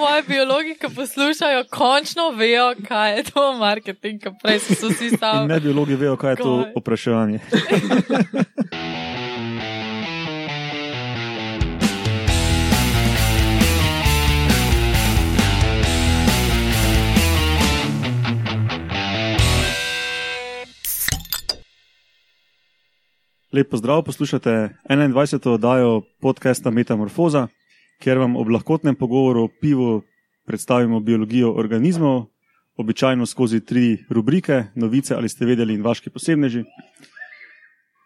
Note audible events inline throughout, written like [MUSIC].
moji biologi, ki poslušajo, končno vejo, kaj je to marketing, ki prej so vsi stavili. ne biologi vejo, kaj je to opraševanje. [LAUGHS] Lep pozdrav, poslušate 21. oddajo podcasta Metamorfoza, kjer vam ob lahkotnem pogovoru o pivu predstavimo biologijo organizmov, običajno skozi tri rubrike: novice ali ste vedeli in vaški posebneži.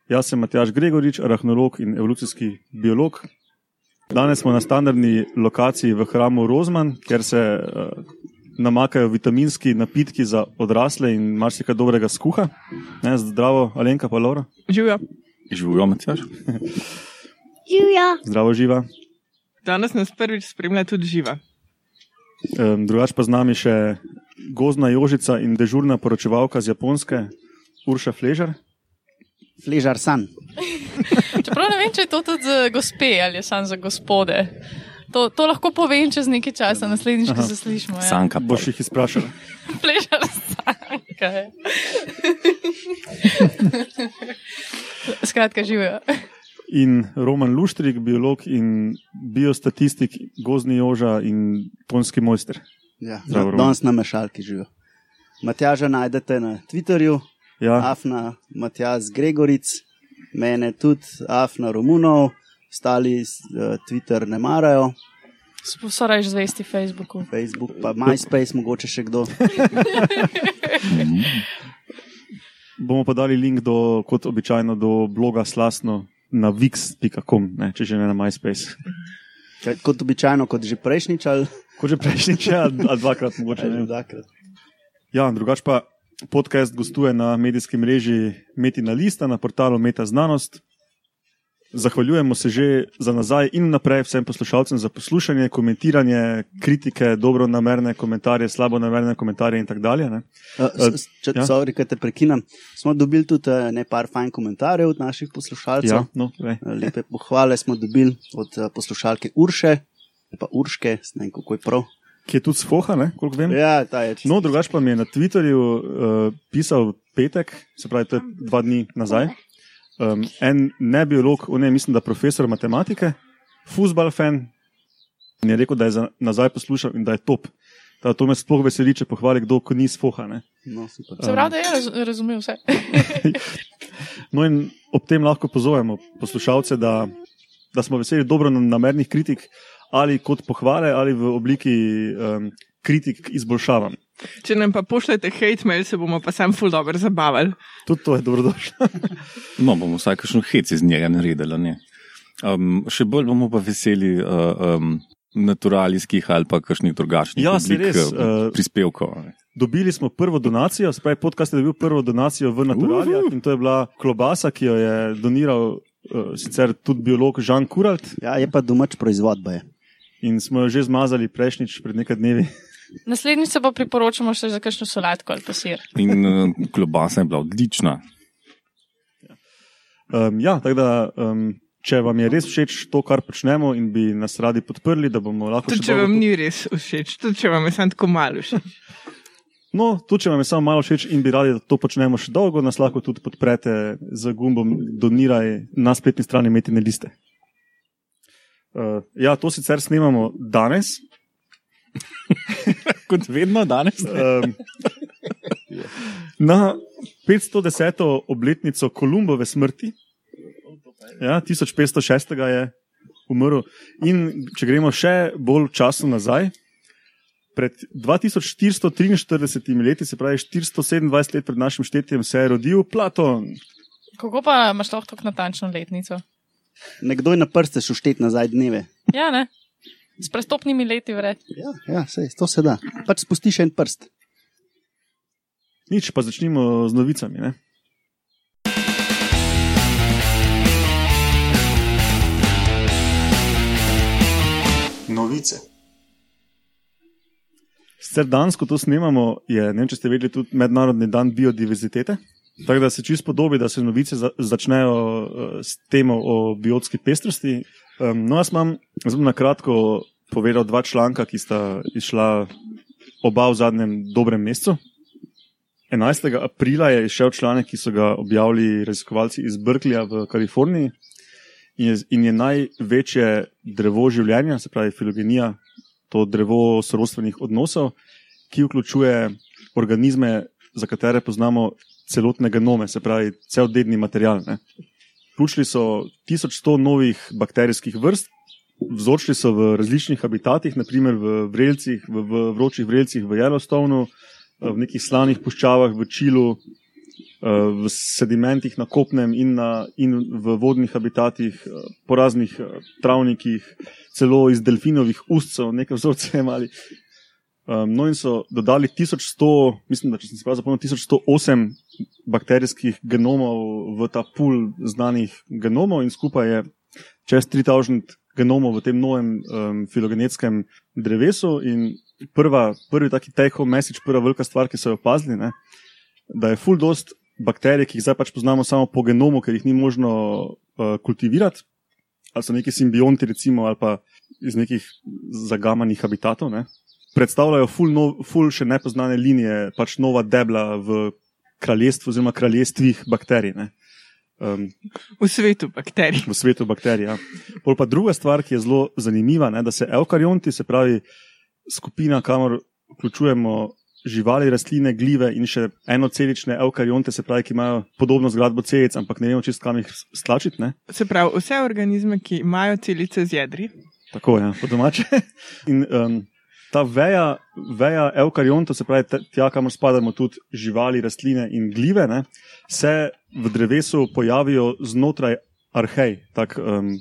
Jaz sem Matjaš Gregorič, arahnolog in evolucijski biolog. Danes smo na standardni lokaciji v hramu Rozman, kjer se uh, namakajo vitaminski napitki za odrasle in marsikaj dobrega skuha. Ne, zdravo, Alenka, pa Laura. Živijo. Živijo, Matjaš? Živja. [LAUGHS] Zdravo, živa. Danes nas prvič spremlja tudi živa. Um, drugač pa z nami še gozna Jožica in dežurna poročevalka z Japonske, Urša Fležar. Fležar san. [LAUGHS] Čeprav ne vem, če je to tudi za gospe ali je samo za gospode. To, to lahko povem čez nekaj časa, naslednjič, ko se slišimo. Ja. Sanka. Boš jih izprašala. [LAUGHS] Pležar sanka. je. [LAUGHS] Skratka, živijo. In Roman Luštrik, biolog in biostatistik, gozni Joža in tonski mojster. Ja, Zdravo, Roman. danes na mešalki živijo. Matjaža najdete na Twitterju, Ja, Afna Matjaž Gregoric, mene tudi, Afna Romunov, ostali uh, Twitter ne marajo, So reč zvesti Facebooku. Facebook pa MySpace, mogoče še kdo. [LAUGHS] bomo pa dali link do, kot običajno do bloga slasno na vix.com, ne, če že ne na MySpace. Kaj, Kot običajno, kot že prejšnjič ali Kot že prejšnji, če ali dvakrat mogoče. Ne. dvakrat. Ja, drugač pa podcast gostuje na medijski mreži Metina Lista na portalu Meta Znanost. Zahvaljujemo se že za nazaj in naprej vsem poslušalcem za poslušanje, komentiranje, kritike, dobro namerne komentarje, slabo namerne komentarje in tako dalje. ne. Uh, s- Če ja. ja. sorry, te prekinem, smo dobili tudi uh, nekaj fajn komentarjev od naših poslušalcev. Ja, no. Uh, Lepe pohvale smo dobili od uh, poslušalke Urše, pa Urške, ne vem kako je prav. Ki je tudi svoha, ne, koliko vem. Ja, ta je čisto. No, drugač pa mi je na Twitterju uh, pisal petek, se pravi, to je dva dni nazaj. Um, en ne biolog, on je, mislim, da profesor matematike, futbal fan, in je rekel, da je za nazaj poslušal in da je top. Da to me sploh veseli, če pohvali kdo, ko ni svoha. Ne? No, super. Se pravi, da je raz, razumel vse. [LAUGHS] No, in ob tem lahko pozovemo poslušalce, da, da smo veseli dobro namernih kritik, ali kot pohvale, ali v obliki um, kritik izboljšavam. Če nam pa pošljete hate mail, se bomo pa sam ful dobro zabavali. Tudi to je dobrodošlo. No, bomo vsaj kakšno hec iz njega naredili. ne. Um, še bolj bomo pa veseli uh, um, naturalijskih ali pa kakšnih drugačnih Ja, oblik, res, uh, uh, prispevkov. ne. Dobili smo prvo donacijo, spravi podcast je dobil prvo donacijo v Naturalijah Uhu. in to je bila klobasa, ki jo je doniral uh, sicer tudi biolog Žan Kuralt Ja, je pa domač proizvodba. Je. in smo jo že zmazali prejšnjič pred nekaj dnevi. Naslednjič se pa priporočamo še za kakšno solatko ali pa sir. In uh, klobasa je bila odlična. Um, ja, tako da, um, če vam je res všeč to, kar počnemo in bi nas radi podprli, da bomo lahko Tudi če vam to- ni res všeč, tudi če vam je samo tako malo všeč. [LAUGHS] No, tudi če vam je samo malo všeč in bi radi, da to počnemo še dolgo, nas lahko tudi podprete z gumbom Doniraj na spletni strani Metine liste. Uh, ja, to sicer snemamo danes. [LAUGHS] Kot vedno danes. Um, na 510. obletnico Kolumbove smrti, ja, 1506. je umrl. In če gremo še bolj času nazaj, pred 2443 leti, se pravi 427 let pred našim štetjem, se je rodil Platon. Kako pa imaš lahko tako natančno letnico? Nekdo je na prste šuštet nazaj dneve. Ja, ne? S prestopnimi leti vred. Ja, ja sej, to se da. Pač spustiš en prst. Nič, pa začnimo z novicami. Ne? Novice. Sicer danes, ko to snemamo, je, ne vem, če ste vedeli, tudi mednarodni dan biodiverzitete. Tako da se čisto podobi, da se novice za, začnejo uh, s temo o biotski pestrosti. Um, no, jaz imam zelo na kratko povedal dva članka, ki sta išla oba v zadnjem dobrem mesecu. 11. aprila je izšel članek, ki so ga objavili raziskovalci iz Berkeleya v Kaliforniji in je, in je največje drevo življenja, se pravi filogenija, to drevo sorodstvenih odnosov, ki vključuje organizme, za katere poznamo celotne genome, se pravi cel dedni material. Ne. Vključili so 1100 novih bakterijskih vrst, vzorčili so v različnih habitatih, naprimer v, vrelcih, v, v vročih vrelcih v Yellowstoneu, v nekih slanih puščavah v Čilu, v sedimentih na kopnem in, na, in v vodnih habitatih, po raznih travnikih, celo iz delfinovih ustcev, nekaj vzorcev imeli. [LAUGHS] No, in so dodali 1100, mislim, da če sem se prav zapomnil, 1108 bakterijskih genomov v ta pool znanih genomov, in skupaj je čez 3000 genomov v tem novem um, filogenetskem drevesu. In prva, prvi taki take-home message, prva velika stvar, ki so jo opazili, ne, da je full dost bakterij, ki jih zdaj pač poznamo samo po genomu, ker jih ni možno uh, kultivirati, ali so neki simbionti, recimo, ali pa iz nekih zagamanih habitatov. Ne predstavljajo ful, no, ful še nepoznane linije, pač nova debla v kraljestvu oziroma kraljestvih bakterij. Um, v svetu bakterij. V svetu bakterij. Ja. Pol pa druga stvar, ki je zelo zanimiva, je, da se eukarionti, se pravi skupina, kamor vključujemo živali, rastline, gljive in še enocelične eukarionte, se pravi, ki imajo podobno zgradbo celic, ampak ne vemo čist kam jih stlačiti. Ne? Se pravi, vse organizme, ki imajo celice z jedri. Tako je, ja, po domače. [LAUGHS] In, um, ta veja, veja eukarionta, se pravi, tja, kamor spadamo tudi živali, rastline in gljive, ne, se v drevesu pojavijo znotraj arhej. Tak, um,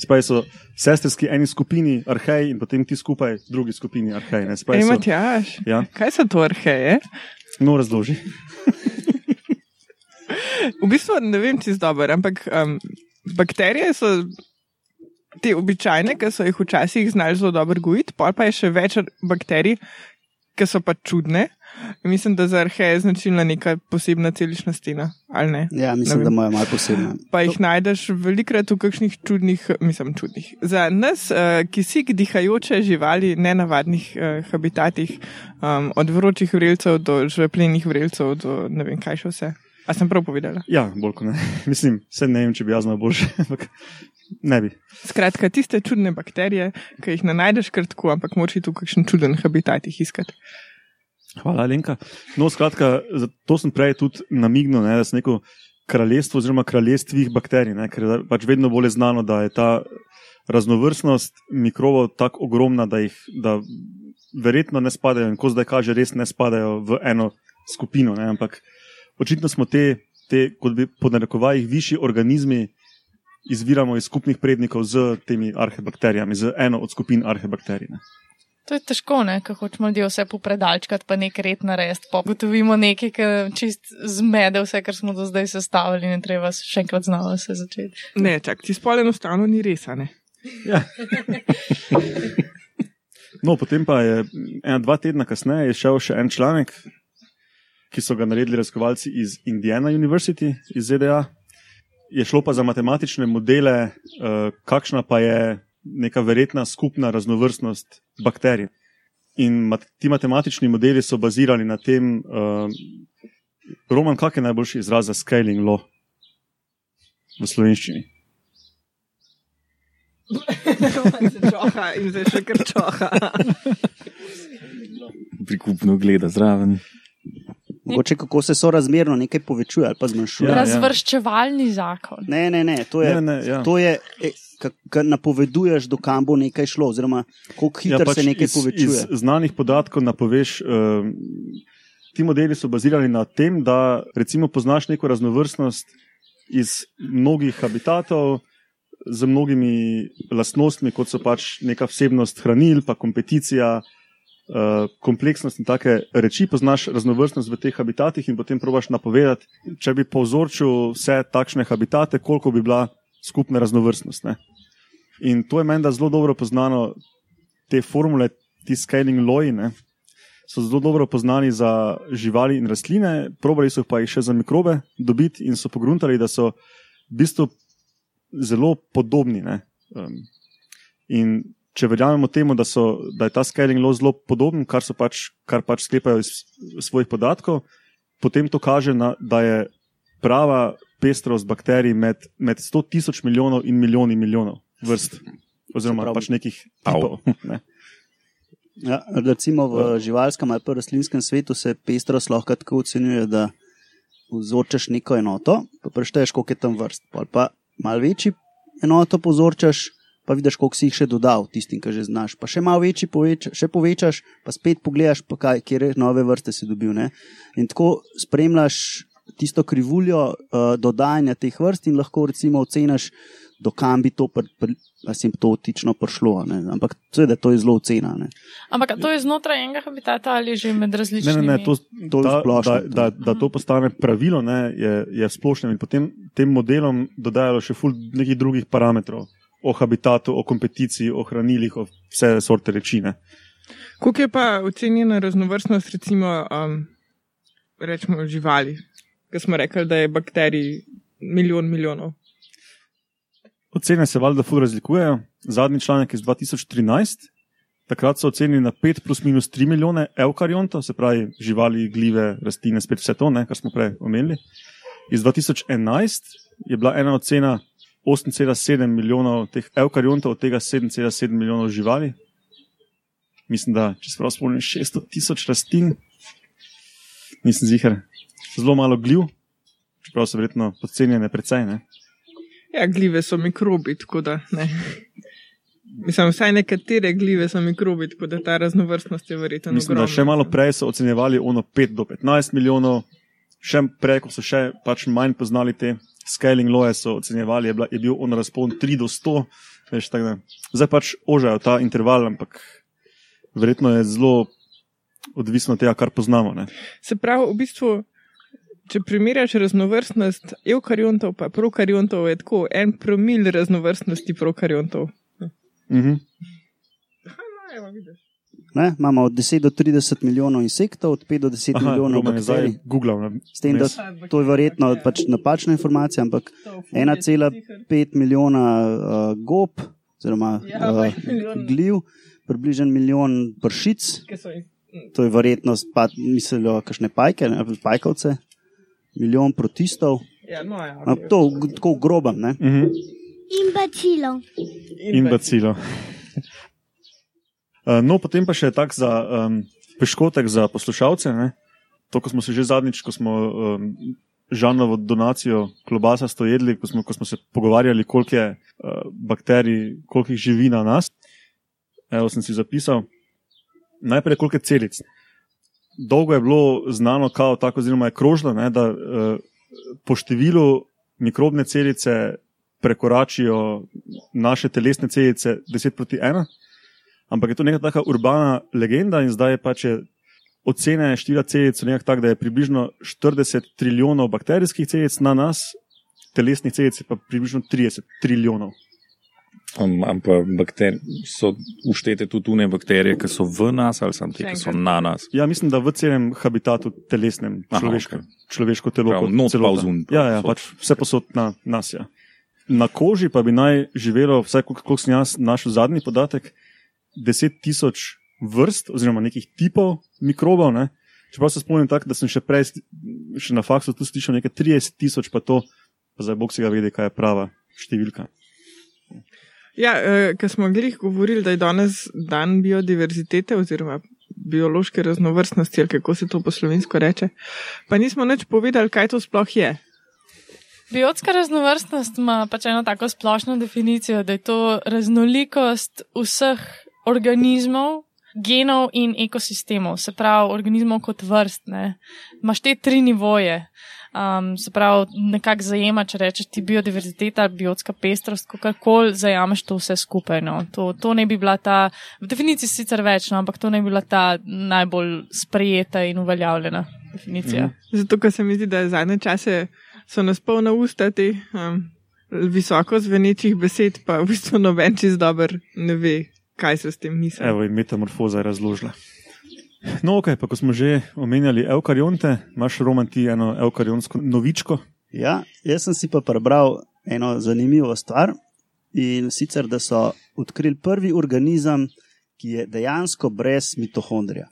Spravi so sestrski eni skupini arhej in potem ti skupaj drugi skupini arhej. Imate jaš? Ja. Kaj so to arheje? No, razloži. [LAUGHS] v bistvu ne vem, če je dobro, ampak um, bakterije so te običajne, ki so jih včasih znali zelo dobro gojiti, pa pa je še več bakterij, ki so pa čudne. Mislim, da za arheje je značilna neka posebna celična stena. Ja, mislim, da imajo malo posebno. Pa jih najdeš velikrat v kakšnih čudnih, mislim, čudnih. Za nas, uh, ki si dihajoče živali, nenavadnih uh, habitatih, um, od vročih vrelcev do žveplenih vrelcev, do ne vem kaj še vse. A sem prav povedala? Ja, bolj kot ne. [LAUGHS] Mislim, se ne vem, če bi jaz znal boljše. Ne bi. Skratka, tiste čudne bakterije, ki jih ne najdeš kar tako, ampak moči tu kakšen čuden habitat jih iskati. Hvala, Lenka. No, skratka, to sem prej tudi namignil, ne, da se neko kraljestvo oziroma kraljestvih bakterij, ne, ker je pač vedno bolje znano, da je ta raznovrstnost mikrobov tako ogromna, da jih da verjetno ne spadajo in ko zdaj kaže, res ne spadajo v eno skupino. Ne, ampak očitno smo te, te kot bi podnarekovali, višji organizmi izviramo iz skupnih prednikov z temi arhebakterijami, z eno od skupin arhebakterij. Ne. To je težko, ko hočemo ljudi vse popredalčkati, pa nek red narediti. Pa gotovimo nekaj, ki čist zmede vse, kar smo do zdaj sestavili, in treba še enkrat znova se začeti. Ne, čak, ti spol enostavno ni res, ne. Ja. No, potem pa je ena, dva tedna kasneje šel še en članek, ki so ga naredili raziskovalci iz Indiana University iz ZDA, je šlo pa za matematične modele, uh, kakšna pa je neka verjetna skupna raznovrstnost bakterij. In mat ti matematični modeli so bazirani na tem, uh, Roman, kak je najboljši izraz za scaling law v slovenščini? Čoha in zdaj še kar čoha. Prikupno gleda zraven. Mogoče kako se sorazmerno nekaj povečuje ali pa zmanjšuje. Ja, Razvrščevalni ja. zakon. Ne, ne, ne, to je, ne, ne, ja. to je e, kar napoveduješ, do kam bo nekaj šlo, oziroma kako hitro ja, pač se nekaj iz, povečuje. Iz znanih podatkov napoveš. Uh, Ti modeli so bazirani na tem, da recimo poznaš neko raznovrstnost iz mnogih habitatov, z mnogimi lastnostmi, kot so pač neka vsebnost hranil, pa kompeticija, uh, Eh, kompleksnost in take reči, poznaš raznovrstnost v teh habitatih in potem probaš napovedati, če bi povzročil vse takšne habitate, koliko bi bila skupna raznovrstnost. Ne? In to je meni, zelo dobro poznano, te formule, ti scaling loji, ne? so zelo dobro poznani za živali in rastline, probali so pa jih še za mikrobe dobiti in so pogruntali, da so v bistvu zelo podobni. Um, in če verjamemo temu, da, so, da je ta scaling law zelo podoben, kar, so pač, kar pač sklepajo iz svojih podatkov, potem to kaže, na, da je prava pestrost bakterij med, med 100 tisoč milijonov in milijoni milijonov vrst, oziroma pravi- pač nekih tipov. Ne. Ja, recimo v živalskem ali pa rastlinskem svetu se pestrost lahko tako ocenjuje, da vzorčaš neko enoto, pa prešteješ, koliko je tam vrst. Pol pa malo večji enoto povzorčaš, pa vidiš, koliko si jih še dodal, tistim, ki že znaš. Pa še malo večji poveča, še povečaš, pa spet pogledaš, pa kaj, kje nove vrste si dobil. Ne? In tako spremljaš tisto krivuljo uh, dodajanja teh vrst in lahko recimo oceniš, do kam bi to pr, pr, asimptotično prišlo. Ne? Ampak seveda to je zelo ocena. Ne? Ampak to je znotraj enega habitata ali že med Ne, različnimi? ne, ne, to, To je da, splošno. da, da, da to postane pravilo, ne, je, je splošno. In potem tem modelom dodajajo še ful nekih drugih parametrov. O habitatu, o kompeticiji, o hranilih, o vse sorte reči. Ne. Kako je pa ocenjena raznovrstnost, recimo, um, rečemo, živali? Ker smo rekli, da je bakterij milijon milijonov. Ocene se valjda ful razlikujejo. Zadnji članek iz 2013. Takrat so ocenili na 5 plus minus 3 milijone eukariontov, se pravi živali, gljive, rastline, spet vse to, ne, kar smo prej omenili. Iz 2011 je bila ena ocena 8,7 milijonov teh eukariontov, od tega 7,7 milijonov živali. Mislim, da če se prav spomnim, 600 tisoč rastlin, nisem zihar. Zelo malo gljiv, čeprav so verjetno podcenjene precej. Ne. Ja, gljive so mikrobi, tako da ne. Mislim, vsaj nekatere gljive so mikrobi, tako da ta raznovrstnost je verjetno Mislim, da ogromna. še malo prej so ocenjevali ono 5 do 15 milijonov, še prej, ko so še pač manj poznali te scaling loje, so ocenjevali, je, bila, je bil on razpon 3 do 100. Veš, tako da. Zdaj pač ožajo ta interval, ampak verjetno je zelo odvisno od tega, kar poznamo. Ne. Se pravi, v bistvu, če primerjaš raznovrstnost eukariontov in prokariontov, je tako en promil raznovrstnosti prokariontov. Mhm. Aha, no, evo, vidiš. Ne? Imamo od 10 do 30 milijonov insektov, od 5 do 10 Aha, milijonov bakterij. googlal. S tem, da to je verjetno pač napačna informacija, ampak 1,5 milijona uh, gob, oziroma uh, gljiv, približen milijon pršic, jih- to je verjetno, pa, mislijo, kakšne pajke, ne, pajkovce, milijon protistov. Ja, no, ja, No, okay. to v- tako v grobem. Ne? Mhm. In bacilov. In bacilo. Uh, no, potem pa še tak za um, peškotek za poslušalce. Ne? To, ko smo se že zadnjič, ko smo um, Žanovo donacijo klobasa stojedli, ko smo, ko smo se pogovarjali, koliko je uh, bakterij, koliko jih živi na nas. Evo sem si zapisal. Najprej koliko je celic. Dolgo je bilo znano, kao, tako, oziroma je krožno, ne, da uh, po številu mikrobne celice prekoračijo naše telesne celice 10 proti 1. Ampak je to neka taka urbana legenda in zdaj je pač je ocene števila celic so nekako tak, da je približno 40 trilijonov bakterijskih celic na nas, telesnih celic je pa približno 30 trilijonov. Um, Ampak bakter, so uštete tudi tune bakterije, ki so v nas ali samo te, ki so na nas. Ja, mislim, da v celem habitatu telesnem, Aha, človeškem, okej. človeško telo. Prav, kot not pa vzun, Ja, ja, pač vse posod na nas. Ja. Na koži pa bi naj živelo, vsaj koliko sem jaz našel zadnji podatek, 10 tisoč vrst oziroma nekih tipov mikrobov. Ne. Čeprav se spomnim tako, da sem še prej, še na faksu tu slišal nekaj 30 tisoč, pa to, pa zdaj bog si ga vedi, kaj je prava številka. Ja, eh, ker smo glih govorili, da je danes dan biodiverzitete oziroma biološke raznovrstnosti, ali kako se to po slovensko reče, pa nismo nič povedali, kaj to sploh je. Biotska raznovrstnost ima pač eno tako splošno definicijo, da je to raznolikost vseh organizmov, genov in ekosistemov, se pravi organizmov kot vrst. Ne. Imaš te tri nivoje. Um, se pravi, nekako zajema, če rečeš ti biodiverziteta, biotska pestrost, kakorkoli zajameš to vse skupaj. No. To, to ne bi bila ta, v definiciji sicer več, no, ampak to ne bi bila ta najbolj sprejeta in uveljavljena definicija. Mm. Zato, ker se mi zdi, da zadnje čase so nas polna usta te um, visoko zvenečih besed, pa v bistvu noben čez dober ne ve, kaj se s tem misli. Evo, in metamorfoza je razložila. No, ok, pa ko smo že omenjali eukarionte, imaš roman ti eno eukarionsko novičko. Ja, jaz sem si pa prebral eno zanimivo stvar in sicer, da so odkrili prvi organizem, ki je dejansko brez mitohondrija.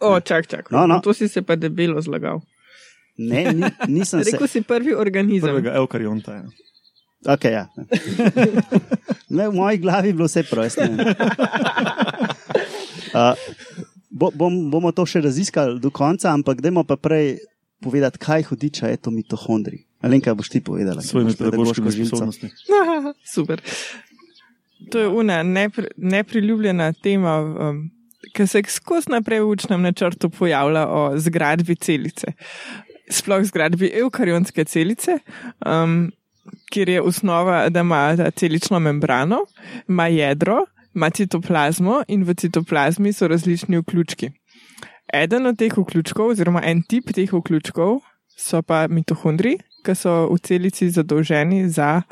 O, čak, čak. No, no. To si se pa debelo zlagal. Ne, ni, nisem [LAUGHS] se. Rekel si prvi organizem. Prvega eukarionta. Ja. Okay, ja. [LAUGHS] ne, v moji glavi je bilo vse prosto. Uh, [LAUGHS] bo, bom, bomo to še raziskali do konca, ampak dajmo pa prej povedati, kaj hudiča je to mitohondri. Alenka, boš ti povedala? S svojimi Imaš pedagoško pedagoškimi žilico. sposobnostmi. [LAUGHS] Super. To je una nepri, nepriljubljena tema, um, ki se skozi naprej v učnem načrtu pojavlja o zgradbi celice. Sploh zgradbi eukarionske celice, um, kjer je osnova, da ima ta celično membrano, ima jedro, ima citoplazmo in v citoplazmi so različni vključki. Eden od teh vključkov, oziroma en tip teh vključkov, so pa mitohondri, ki so v celici zadolženi za.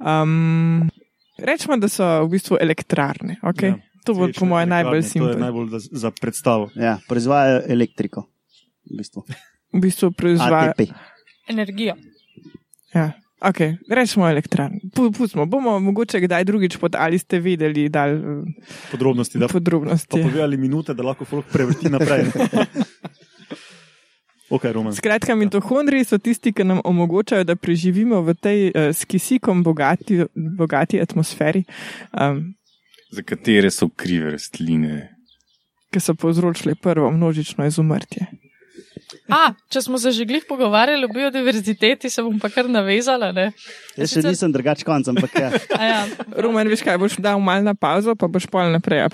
Um, rečemo, da so v bistvu elektrarne. Okay? Ja, to bo po mojem najbolj To je simpel. najbolj da, za predstavo. Ja, proizvajajo elektriko. V bistvu. V bistvu proizvaja. ATP. Energijo. Ja. Okay, rečemo elektrarne. Pu- Pustimo, bomo mogoče kdaj drugič pod ali ste videli, da Podrobnosti, da pa podrobnosti. povedali minute, da lahko folk prevrti naprej. [LAUGHS] ok, Roman. Skratka, mitohondriji so tisti, ki nam omogočajo, da preživimo v tej uh, s kisikom bogati, bogati atmosferi, um, Za katere so krive rastline? ki so povzročili prvo množično izumrtje. A, če smo se že glih pogovarjali o biodiverziteti, se bom pa kar navezala. Ne? Jaz še Sicer- nisem drugač konc, ampak ja. [LAUGHS] A Ja, Roman, veš kaj, boš dal mal na pauzo, pa boš pol naprej.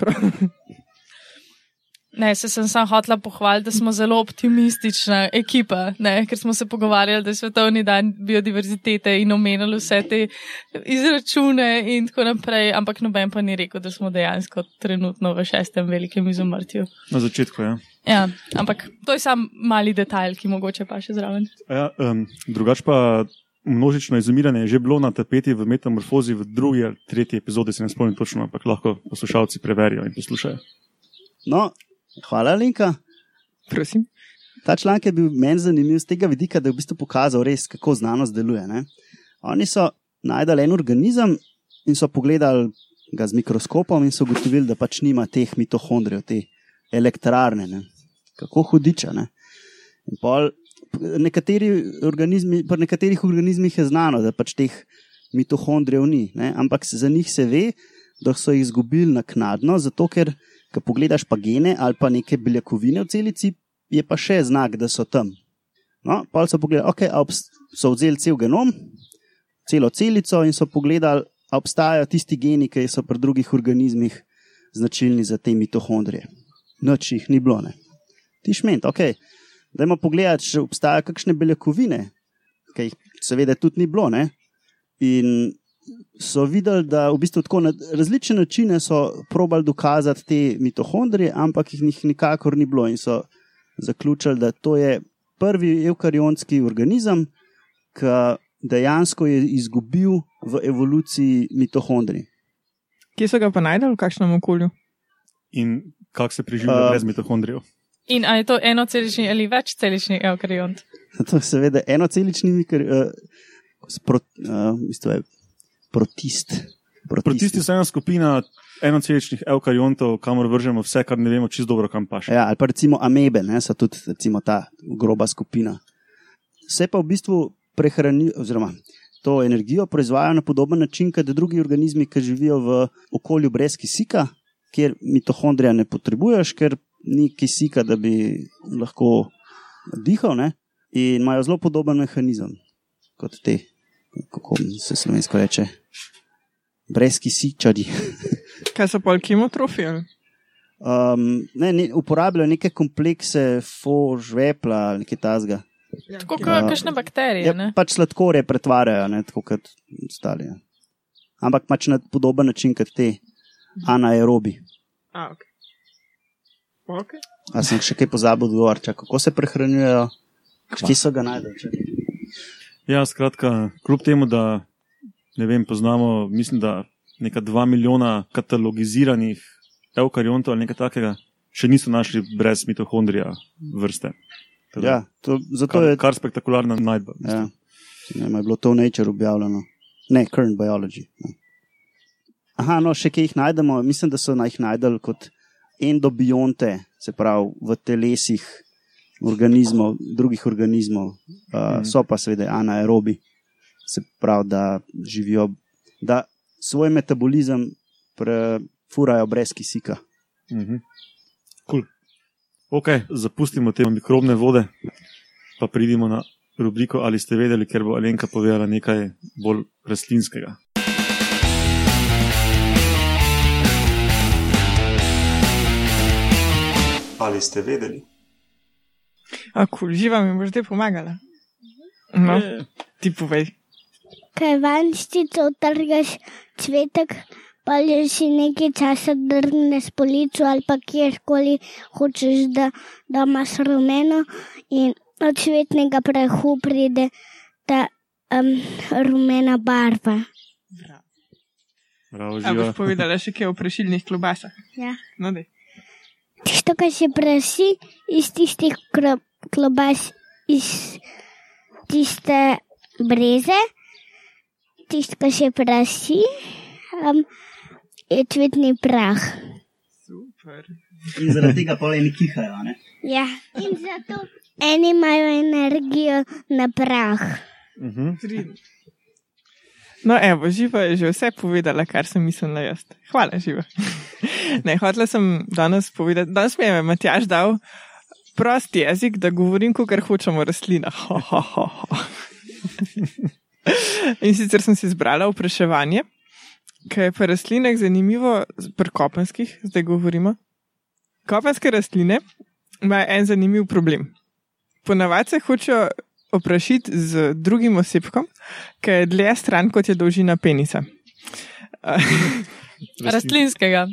ne, se sem sam hotla pohvaliti, da smo zelo optimistična ekipa, ne? ker smo se pogovarjali, da je svetovni dan biodiverzitete in omenili vse te izračune in tako naprej, ampak noben pa ni rekel, da smo dejansko trenutno v šestem velikem izumrtju. Na začetku, ja. Ja, ampak to je sam mali detajl, ki mogoče pa še zraven. Ja, um, drugač pa množično izumiranje je že bilo na tapeti v metamorfozi v drugi ali tretji epizodi, se ne spomnim točno, ampak lahko poslušalci preverijo in poslušajo. No, hvala, Linka. Prosim. Ta članek je bil meni zanimiv z tega vidika, da je v bistvu pokazal res, kako znanost deluje. Ne? Oni so najdali en organizem in so pogledali ga z mikroskopom in so ugotovili, da pač nima teh mitohondrijev, te elektrarne. Ne? Kako hudiča. Ne? In pol, nekateri organizmi, pri nekaterih organizmih je znano, da pač teh mitohondrijev ni, ne? ampak za njih se ve, da so jih izgubili naknadno, zato ker, ko pogledaš pa gene ali pa neke beljakovine v celici, je pa še znak, da so tam. No, pa so pogledali, obs- so vzeli cel genom, celo celico in so pogledali, a obstajajo tisti geni, ki so pri drugih organizmih značilni za te mitohondrije. Noč jih ni bilo. Ne. Ti šment, ok. Dajmo pogledati, če obstajajo kakšne beljakovine, ki jih seveda tudi ni bilo. Ne. In so videli, da v bistvu tako na različne načine so probali dokazati te mitohondrije, ampak jih nikakor ni bilo. In so zaključili, da to je prvi eukarionski organizem, ki dejansko je izgubil v evoluciji mitohondrij. Kje so ga pa najdel, v kakšnem okolju? In kako se preživlja uh, brez mitohondrijev? In ali je to enocelični ali večcelični eukariont? [LAUGHS] To je seveda enocelični mikro, uh, sprot, uh, v bistvu je protist. Protisti so ena skupina enoceličnih eukariontov, kamor vržemo vse, kar ne vemo čisto dobro, kam paše. Ja, ali pa recimo amebe, ne, so tudi recimo, ta groba skupina. Vse pa v bistvu prehranijo, oziroma to energijo proizvajajo na podoben način, kot drugi organizmi, ki živijo v okolju brez kisika, kjer mitohondrija ne potrebuješ, ker ni kisika, da bi lahko dihal, ne, in imajo zelo podoben mehanizem kot te, kako se slovensko reče, brez kisičari. [LAUGHS] Kaj so pol kemotrofi? Um, ne, ne, uporabljajo neke komplekse, fož, vepla ali kaj tasga. Tako kot Ja. kakšne bakterije. Ja, pač sladkorje pretvarjajo, ne, tako kot ostali. Ja. Ampak pač na podoben način kot te anaerobi. A, ok. Ok. A sem še kaj pozabil odgovoriti, kako se prehranjujejo, kje so ga najdel. Če? Ja, skratka, kljub temu, da ne vem, poznamo, mislim, da neka dva milijona katalogiziranih eukariontov ali nekaj takega, še niso našli brez mitohondrija vrste. Tako da, Ja, to, zato kar, je, kar spektakularna najdba. ja, ne, je bilo to v Nature objavljeno, ne, Current Biology. Ne. Aha, no, še kaj jih najdemo. Mislim, da so na jih najdel kot endobionte, se pravi v telesih organizmov, drugih organizmov. Uh, so pa seveda anaerobi, se pravi, da živijo, da svoj metabolizem prefurajo brez kisika. Mhm. Cool. Ok, zapustimo te mikrobne vode, pa pridimo na rubriko Ali ste vedeli, ker bo Alenka povedala nekaj bolj rastlinskega. Ali ste vedeli? A kul, živa mi boš zdaj pomagala. No, ti povej. Kaj vanjščico utrgaš cvetek, pa jo si nekaj časa drgneš po licu ali pa kjerkoli hočeš, da, da imaš rumeno in od cvetnega prahu pride ta um, rumena barva. Bravo, A živa. boš povedala še kaj o prešilnih klobasah? Ja. No, dej. Tisto, kar se praši iz tistih klobas, iz tiste breze, tisto, kar se praši, um, je cvetni prah. Super. In zaradi tega pa eni kihajo. Ne? Ja. In zato eni imajo energijo na prah. Mhm. Pridno. No, evo, živa je že vse povedala, kar sem mislila jaz. Hvala, živa. [LAUGHS] Ne, hotela sem danes povedati, danes mi je Matjaž dal prost jezik, da govorim, kot hočemo o rastlinah. Ho, ho, ho, ho. [LAUGHS] In sicer sem si izbrala vprašanje, kaj je pri rastlinah zanimivo, pri kopenskih, zdaj govorimo. Kopenske rastline imajo en zanimiv problem. Ponavadi se hočejo oprašiti z drugim osebkom, ki je dlje stran, kot je dolžina penisa. [LAUGHS] Rastlinskega.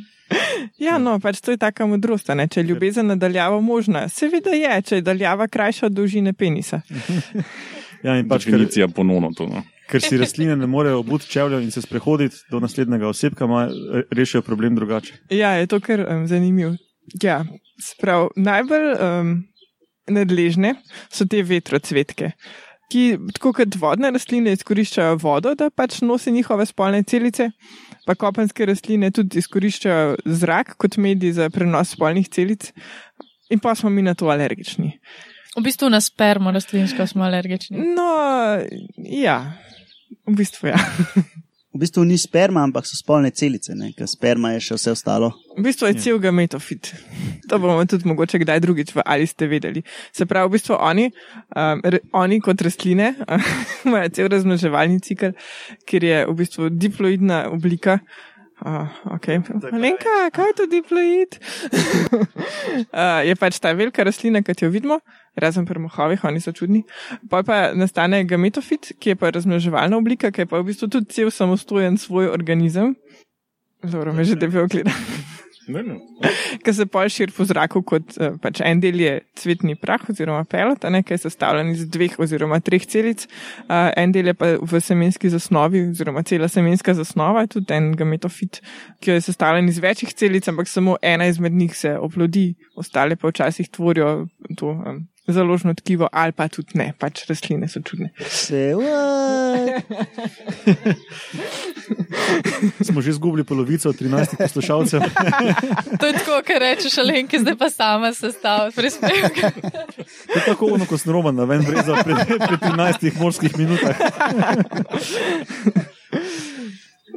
Ja, no, pač to je taka modrost, a ne? če je ljubezen nadaljava možna. Seveda je, če je daljava krajša od dolžine penisa. [LAUGHS] Ja, in pač, Definicija ponovno to. No. ker si rastline ne morejo obuti čevljev in se sprehoditi do naslednjega osebka, ima, rešijo problem drugače. Ja, je to kar um, zanimivo. Ja, sprav, najbolj um, nadležne so te vetrocvetke, ki tako kot vodne rastline izkoriščajo vodo, da pač nosi njihove spolne celice, pa kopenske rastline tudi izkoriščajo zrak kot medij za prenos spolnih celic. In pa smo mi na to alergični. V bistvu na spermo rastlinsko smo alergični. No, ja, v bistvu ja. [LAUGHS] V bistvu ni sperma, ampak so spolne celice, ne? ker sperma je še vse ostalo. V bistvu je cel gametofit. To bomo tudi mogoče kdaj drugič, ali ste vedeli. Se pravi, v bistvu oni, um, re, oni kot rastline [LAUGHS] imajo cel razmnoževalni cikl, kjer je v bistvu diploidna oblika. Uh, okay. Alenka, kaj je to diploid? [LAUGHS] uh, je pač ta velika rastlina, kot jo vidimo, razen pri mohovih, oni so čudni. Pa pa nastane gametofit, ki je pa razmnoževalna oblika, ki je pa v bistvu tudi cel samostojen svoj organizem. Zelo me že debel gleda. Ne, ne. [LAUGHS] ki se pol širi po zraku, kot uh, pač en del je cvetni prah oziroma pelot, ne, ki je sestavljen iz dveh oziroma treh celic, uh, en del je pa v semenski zasnovi oziroma cela semenska zasnova, tudi en gametofit, ki je sestavljen iz večjih celic, ampak samo ena izmed njih se oplodi, ostale pa včasih tvorijo to um, založno tkivo ali pa tudi ne, pač rastline so čudne. Se, what? [LAUGHS] Smo že izgubili polovico od 13 poslušalcev. [LAUGHS] To je tako, kar rečeš, Alenki, zdaj pa sama sestavlja prispevek. [LAUGHS] To je tako ono, ko sem roman, ven breza pri, pri 13 morskih minutah.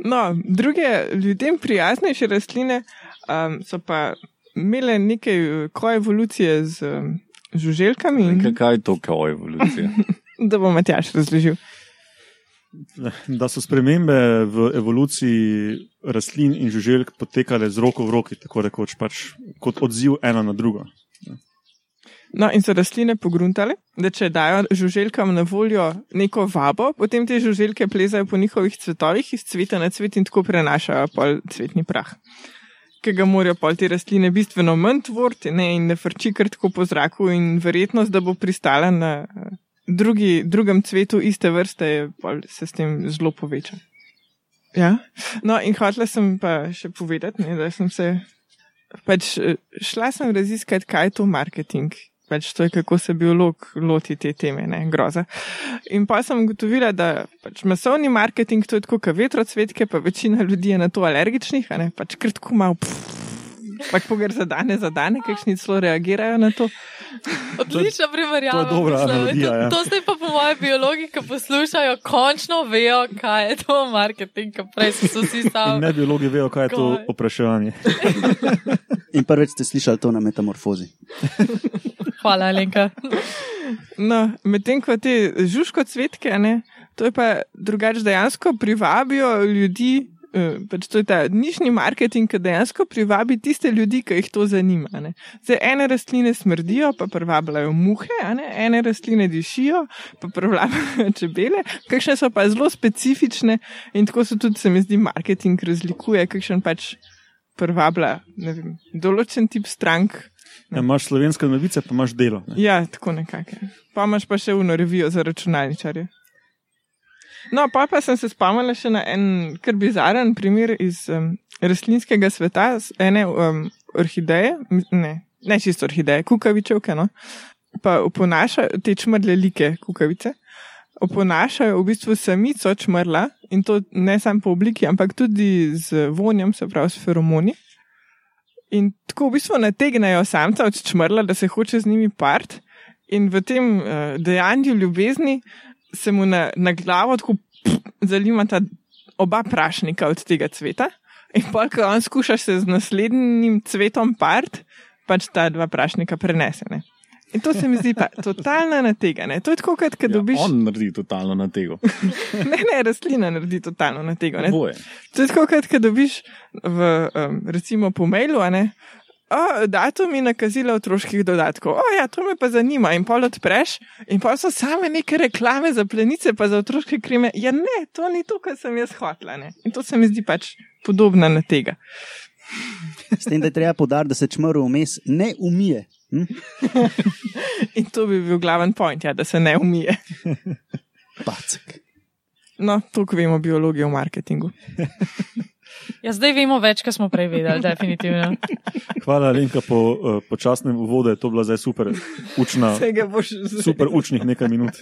No, druge ljudem prijaznejše rastline um, so pa imele nekaj koevolucije z um, žuželkami, Kaj, in, kaj je to, kao evolucija? [LAUGHS] da bo Matjaš razložil. Da so spremembe v evoluciji rastlin in žuželk potekale z roko v roki, tako rekoč, pač kot odziv ena na drugo. No, in so rastline pogruntale, da če dajo žuželkam na voljo neko vabo, potem te žuželke plezajo po njihovih cvetovih iz cveta na cvet in tako prenašajo pol cvetni prah. Ki ga morajo pol te rastline bistveno manj tvoriti ne, in ne frči kar tako po zraku, in verjetnost, da bo pristala na eh, drugi, drugem cvetu iste vrste, je se s tem zelo poveča. Ja, no, in hotela sem pa še povedati, ne, da sem se pač eh, šla sem raziskati, kaj je to marketing. Pač to je kako se biolog loti te teme, ne, groza. In pa sem ugotovila, da pač masovni marketing to je tako, kot vetrocvetke, pa večina ljudi je na to alergičnih, a ne, pač krtko malo. Pač pogor za dane, za dane, kakšni celo reagirajo na to. Odlična primerjava. to je dobra mislim. analogija, ja. To, to zdaj pa po mojem biologi, ki poslušajo, končno vejo, kaj je to marketing, ker prej so se vsi stavili. ne biologi vejo, kaj je to opraševanje. [LAUGHS] In prvič ste slišali to na metamorfozi. [LAUGHS] Hvala, Alenka. No, medtem ko te žužko cvetke, ne, to je pa drugače dejansko privabijo ljudi. Eh, Pač to je ta nišni marketing, ki dejansko privabi tiste ljudi, ki jih to zanima. Ne. Zdaj, ene rastline smrdijo, pa privabljajo muhe, a ne, ene rastline dišijo, pa privabljajo [LAUGHS] čebele, kakšne so pa zelo specifične in tako se tudi, se mi zdi, marketing razlikuje, kakšen pač privablja ne vem, določen tip strank. Ja, imaš slovenske novice, pa imaš delo. Ne? Ja, tako nekako. Pa imaš pa še uno revijo za računalničarje. No, pa, pa sem se spomnila še na en kar bizaren primer iz um, rastlinskega sveta, z ene um, orhideje, ne, ne čisto orhideje, kukavičevke, no, pa oponašajo te čmrle like kukavice. Oponašajo v bistvu samico čmrla in to ne samo po obliki, ampak tudi z vonjem, se pravi s feromoni. In tako v bistvu nategnejo samca od čmrla, da se hoče z njimi part, in v tem uh, dejanju ljubezni se mu na, na glavo tako zalimata oba prašnika od tega cveta. In pa, ko on skuša se z naslednjim cvetom part, pač ta dva prašnika prenesene. In to se mi zdi pa [LAUGHS] totalna nategane. To je tako, kot kad Ja, dobiš. on naredi totalno na tega. [LAUGHS] Ne, ne, rastlina naredi totalno natego. ne. Boje. To je tako, kot kad dobiš v, um, recimo po mailu, a ne. O, datumi nakazila otroških dodatkov. O, ja, to me pa zanima. In pol odpreš, in pol so same neke reklame za plenice, pa za otroške kreme. Ja, ne, to ni to, kar sem jaz hotla. Ne? In to se mi zdi pač podobno na tega. S tem, da je treba podariti, da se čmrl vmes ne umije. Hm? [LAUGHS] In to bi bil glaven point, ja, da se ne umije. Pacek. No, toliko vemo o biologiji v marketingu. [LAUGHS] Ja, zdaj vemo več, kot smo prej vedeli, definitivno. Hvala, Lenka, po uh, počasnem uvodu. To je bila zdaj super učna, [LAUGHS] super učnih nekaj minut.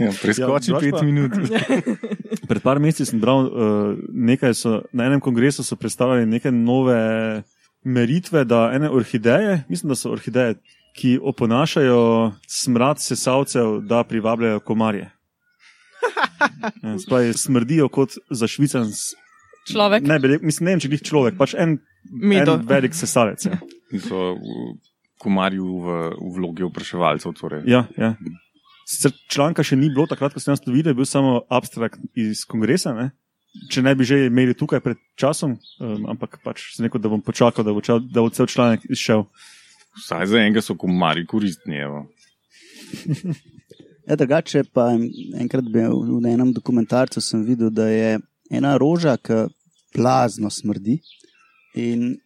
Ja, preskoči Ja, pet pa- minut. [LAUGHS] Pred par meseci sem bral, uh, nekaj so, na enem kongresu so predstavljali neke nove meritve, da ene orhideje, mislim, da so orhideje, ki oponašajo smrad sesalcev, da privabljajo komarje. Ja, Spravi, smrdijo kot za švican. Človek. Ne, bi rekel- mislim, ne vem, če jih človek, pač en, Medo. en velik sesalec. Ja, In so v- komarji v, v vlogi opraševalcev. Torej. ja. ja. Sicer članka še ni bilo, takrat, ko sem jaz to videl, je bil samo abstrakt iz kongresa. Ne? Če ne bi že imeli tukaj pred časom, um, ampak pač sem rekel, da bom počakal, da bo, ča, da bo cel članek izšel. Vsaj za enega so komarji koristni. Ja, drugače pa enkrat bi v enem dokumentarcu sem videl, da je ena roža, ki plazno smrdi. In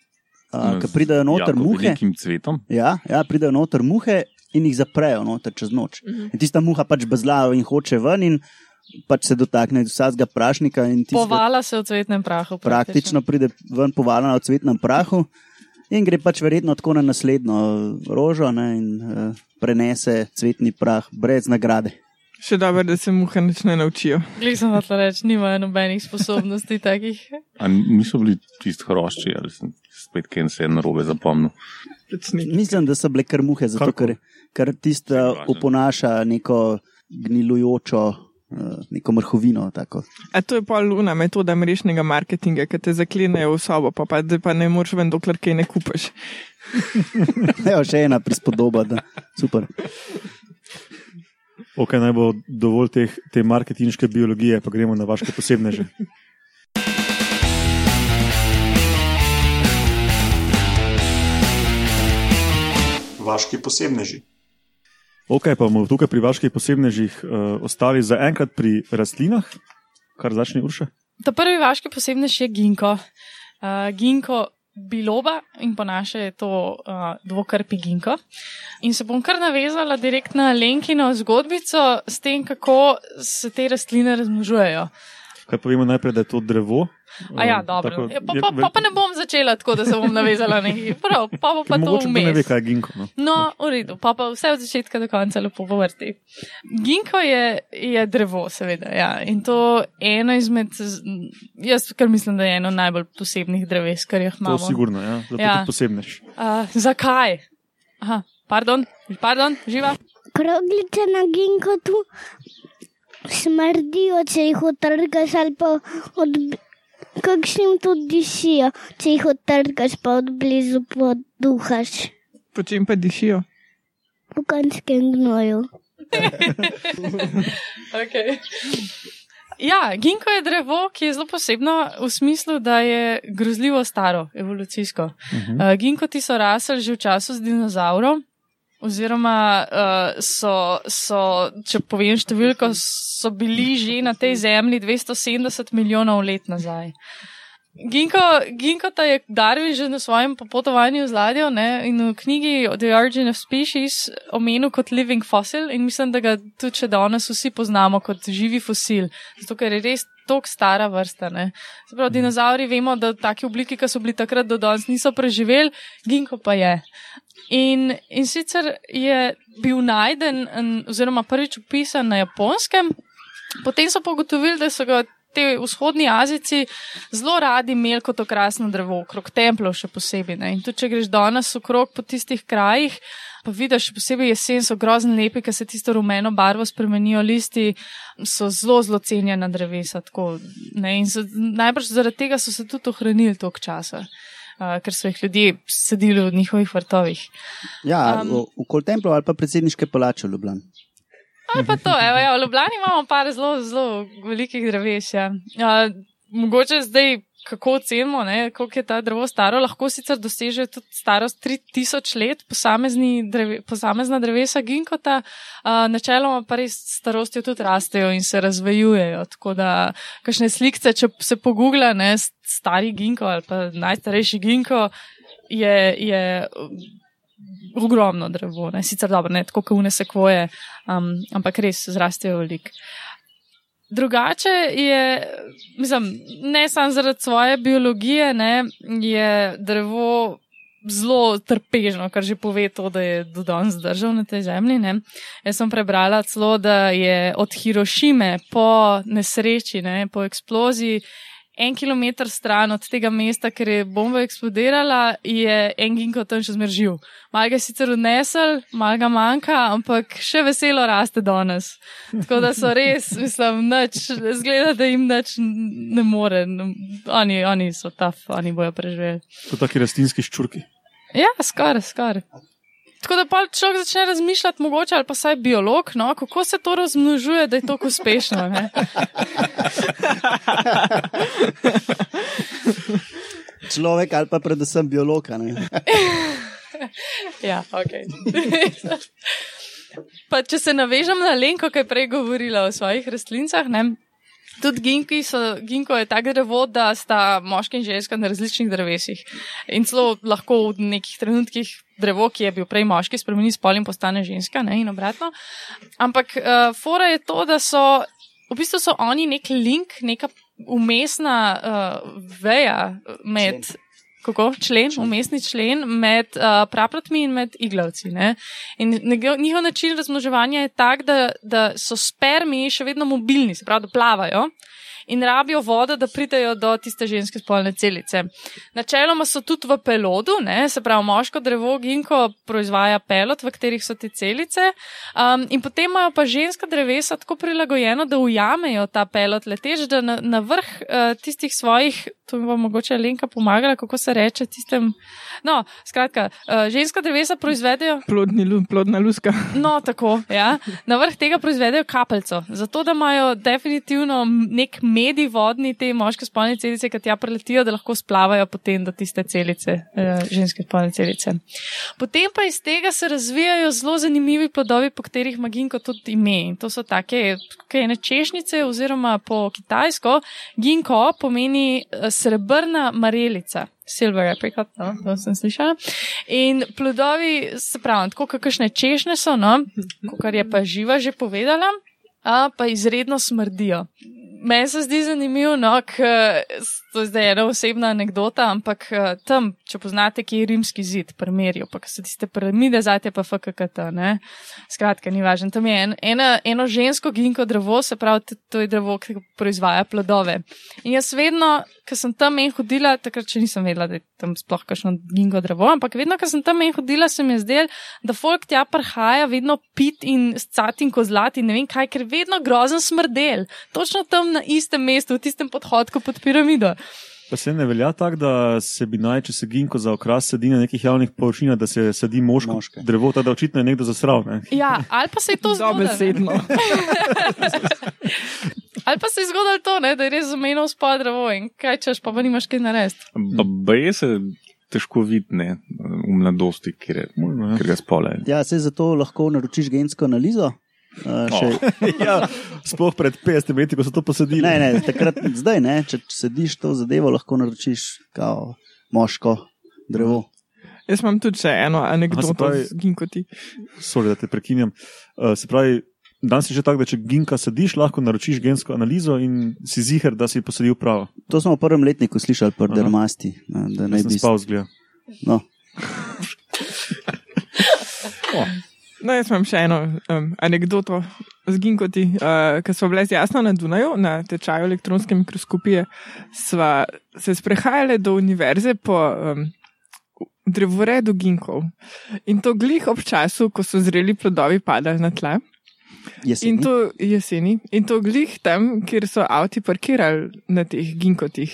No, ko pridejo noter jako muhe, Velikim cvetom. ja, ja, pridejo noter muhe in jih zaprejo noter čez noč. In tista muha pač bezla in hoče ven in pač se dotakne vsakega prašnika. in tistega- Povala se v cvetnem prahu. praktično pride ven povaljena v cvetnem prahu in gre pač verjetno tako na naslednjo rožo ne, in uh, prenese cvetni prah brez nagrade. Še dobro, da se muhe nič ne naučijo. Glej, sem hotel reči, nimajo nobenih sposobnosti takih. A niso bili čist hrošči, ali sem spet kaj se narobe zapomnil. Pač ni. Mislim, da so bile kar muhe, zato Kako? ker, ker tista Važno. oponaša neko gnilujočo, neko mrhovino. Tako. A to je pa luna metoda mrežnega marketinga, ki te zaklenejo v sobo, pa, pa, pa ne moreš ven, dokler kaj ne kupaš. [LAUGHS] Evo, še ena prispodoba, da super. Ok, naj bo dovolj teh, te marketinške biologije, pa gremo na vaše posebne že. Vaški posebneži. Ok, pa bomo tukaj pri vaških posebnežih uh, ostali zaenkrat pri rastlinah, kar začne Urša. Ta prvi vaški posebnež je ginko. Uh, ginko biloba in po naše je to uh, dvokrpi ginko. In se bom kar navezala direkt na Lenkino zgodbico s tem, kako se te rastline razmnožujejo. Kaj povemo najprej, da je to drevo? A ja, dobro. tako- Ja, pa, je- pa, pa, pa ne bom začela tako, da se bom navezala na nekaj. Prav, pa bo pa to kdo ne ve, kaj je ginko. No. No, v redu, pa pa vse od začetka do konca lepo povrti. Ginko je, je drevo, seveda, ja. In to eno izmed, jaz kar mislim, da je eno najbolj posebnih dreves, kar jih To imamo. sigurno, ja. zato Ja. tudi posebnež. Uh, zakaj? Aha, pardon, pardon, živa. Kroglice na ginkotu smrdijo, če jih utrgaš ali pa od kakšnim tudi dišijo, če jih utrgaš pa od blizu poduhaš. Po čem pa dišijo? Po konjskem gnoju. [LAUGHS] Okay. Ja, ginko je drevo, ki je zelo posebno v smislu, da je grozljivo staro, evolucijsko. Uh -huh. uh, ginkoti so rasli že v času z dinozaurov, oziroma uh, so, so, če povem številko, so bili že na tej zemlji 270 milijonov let nazaj. Ginko, Ginko ta je Darwin že na svojem popotovanju z ladjo ne, in v knjigi The Origin of Species omenil kot living fossil in mislim, da ga tudi še danes vsi poznamo kot živi fosil, zato ker je res tok stara vrsta. Ne. Zapravo, dinozauri vemo, da v taki obliki, ki so bili takrat do danes, niso preživeli, Ginko pa je. In, in sicer je bil najden, oziroma prvič opisan na japonskem, potem so pa ugotovili, da so ga te vzhodni Azici zelo radi imeli kot okrasno drevo, okrog templov še posebej. Ne. In tudi, če greš danes okrog po tistih krajih, pa vidiš, posebej jesen so grozno lepi, ker se tisto rumeno barvo spremenijo, listi so zelo, zelo cenjena drevesa. Tako, ne. In so, najbrž zaradi tega so se tudi ohranili toliko časa. Uh, ker so jih ljudje sedili v njihovih vrtovih. Ja, Um, um, v Koltemplu ali pa predsedniške palače v Ljubljani. Ali pa to, evo, ja, v Ljubljani imamo par zelo, zelo velikih dreves. Ja. Uh, mogoče zdaj, kako ocenimo, ne, koliko je ta drevo staro, lahko sicer doseže tudi starost 3000 let, dreve, posamezna drevesa ginkota, uh, načeloma pa res starostjo tudi rastejo in se razvijujejo. Tako da, kakšne slikce, če se pogugla, ne, stari ginko ali pa najstarejši ginko, je. je ogromno drevo, ne? sicer dobro, ne tako kot unese kvoje, um, ampak res zrastejo velik. Drugače je, mislim, ne samo zaradi svoje biologije, ne, je drevo zelo trpežno, kar že pove to, da je do danes zdržal na tej zemlji. Ne. Jaz sem prebrala celo, da je od Hirošime po nesreči, ne, po eksploziji, en kilometr stran od tega mesta, ker je bomba eksplodirala, je en ginko tam še zmržil. Mal ga sicer odnesel, mal ga manjka, ampak še veselo raste danes. Tako da so res, [LAUGHS] mislim, nič, zgleda, da jim nič ne more. Oni, oni so taf, oni bojo preživeli. To taki rastlinski ščurki. Ja, skoraj, skoraj. Tako da pa človek začne razmišljati, mogoče ali pa saj biolog, no, kako se to razmnožuje, da je tako uspešno. Ne? [LAUGHS] Človek ali pa predvsem biolog. [LAUGHS] Ja, ok. [LAUGHS] pa če se navežem na Lenko, ki je prej govorila o svojih rastlincah, ne? Tudi ginki so, ginko je tako drevo, da sta moški in ženska na različnih drevesih. In celo lahko v nekih trenutkih drevo, ki je bil prej moški, spremeni spol in postane ženska, ne, in obratno. Ampak uh, fora je to, da so, v bistvu so oni nek link, neka umestna uh, veja med. Kako? Člen, umestni člen med uh, praprotmi in med iglavci. Ne? In njihov način razmnoževanja je tak, da, da so spermi še vedno mobilni, se pravi, da plavajo in rabijo vodo, da pridejo do tiste ženske spolne celice. Načeloma so tudi v pelodu, ne? se pravi, moško drevo ginko proizvaja pelot, v katerih so te celice, um, in potem imajo pa ženska drevesa tako prilagojeno, da ujamejo ta pelot leteč, da na, na vrh uh, tistih svojih, to mi bo mogoče Lenka pomagala, kako se reče tistem. No, skratka, uh, ženska drevesa proizvedejo. Plodni, lu- plodna luska. No, tako, ja. Na vrh tega proizvedejo kapelco, zato da imajo definitivno nek medij vodni te moške spolne celice, ki tja preletijo, da lahko splavajo potem do tiste celice, eh, ženske spolne celice. Potem pa iz tega se razvijajo zelo zanimivi plodovi, po katerih ima ginko tudi ime. In to so take, kaj ne češnice, oziroma po kitajsko, ginko pomeni eh, srebrna marelica. Silver apricot, no, to sem slišala. In plodovi, se pravi, tako kakšne češnje so, no, kar je pa živa že povedala, a pa izredno smrdijo. Meni se zdi zanimivo, no, ker to je zdaj ena osebna anekdota, ampak eh, tam, če poznate, ki je rimski zid, primerjo, pa so tiste piramide, zdaj pa FKKT, ne. Skratka, ni važno. Tam je en, ena, eno žensko ginko drevo, se pravi, to- je drevo, ki proizvaja plodove. In jaz vedno, ko sem tam en hodila, takrat še nisem vedela, da je tam sploh kakšno ginko drevo, ampak vedno, ko sem tam en hodila, se mi je zdelo, da folk tja prihaja vedno pit in scat in kozlat in ne vem kaj, ker vedno grozen smrdel. Točno tam na istem mestu, v tistem podhodku pod piramido. Pa se ne velja tako, da se bi naj, če se ginko za okras sedi na nekih javnih površinah, da se sedi moško Moške. drevo, da očitno je nekdo zasral. Ne? Ja, ali pa se je to zgodilo. [LAUGHS] Dobesedno. [LAUGHS] Ali pa se je zgodilo to, ne, da je res zamenjal spod drevo in kaj češ, pa pa nimaš kaj narediti. Baje se težko vidne v mladosti, ker, je, Možno, ja. ker ga spole. Ja, se zato lahko naročiš gensko analizo. Uh, še, [LAUGHS] ja, sploh pred 50 leti, ko so to posadili. ne, ne, takrat, zdaj ne, če, če sediš to zadevo, lahko naročiš kao moško drevo. Jaz imam tudi še eno anekdoto z ginkoti. Sorry, da te prekinjam. Uh, se pravi, danes je že tako, da če ginka sediš, lahko naročiš gensko analizo in si ziger, da si posadil pravo. To smo v prvem letniku slišali, pri Aha. dermasti. ne, Da ne bi spal zgleda. No, [LAUGHS] [LAUGHS] No, jaz imam še eno um, anekdoto z ginkoti. Uh, Ker smo bile z jasno na Dunaju, na tečaju elektronske mikroskopije, sva se sprehajali do univerze po um, drevoredu ginkov. In to glih ob času, ko so zreli plodovi padali na tla. In jeseni. to jeseni. In to glih tam, kjer so avti parkirali na teh ginkotih.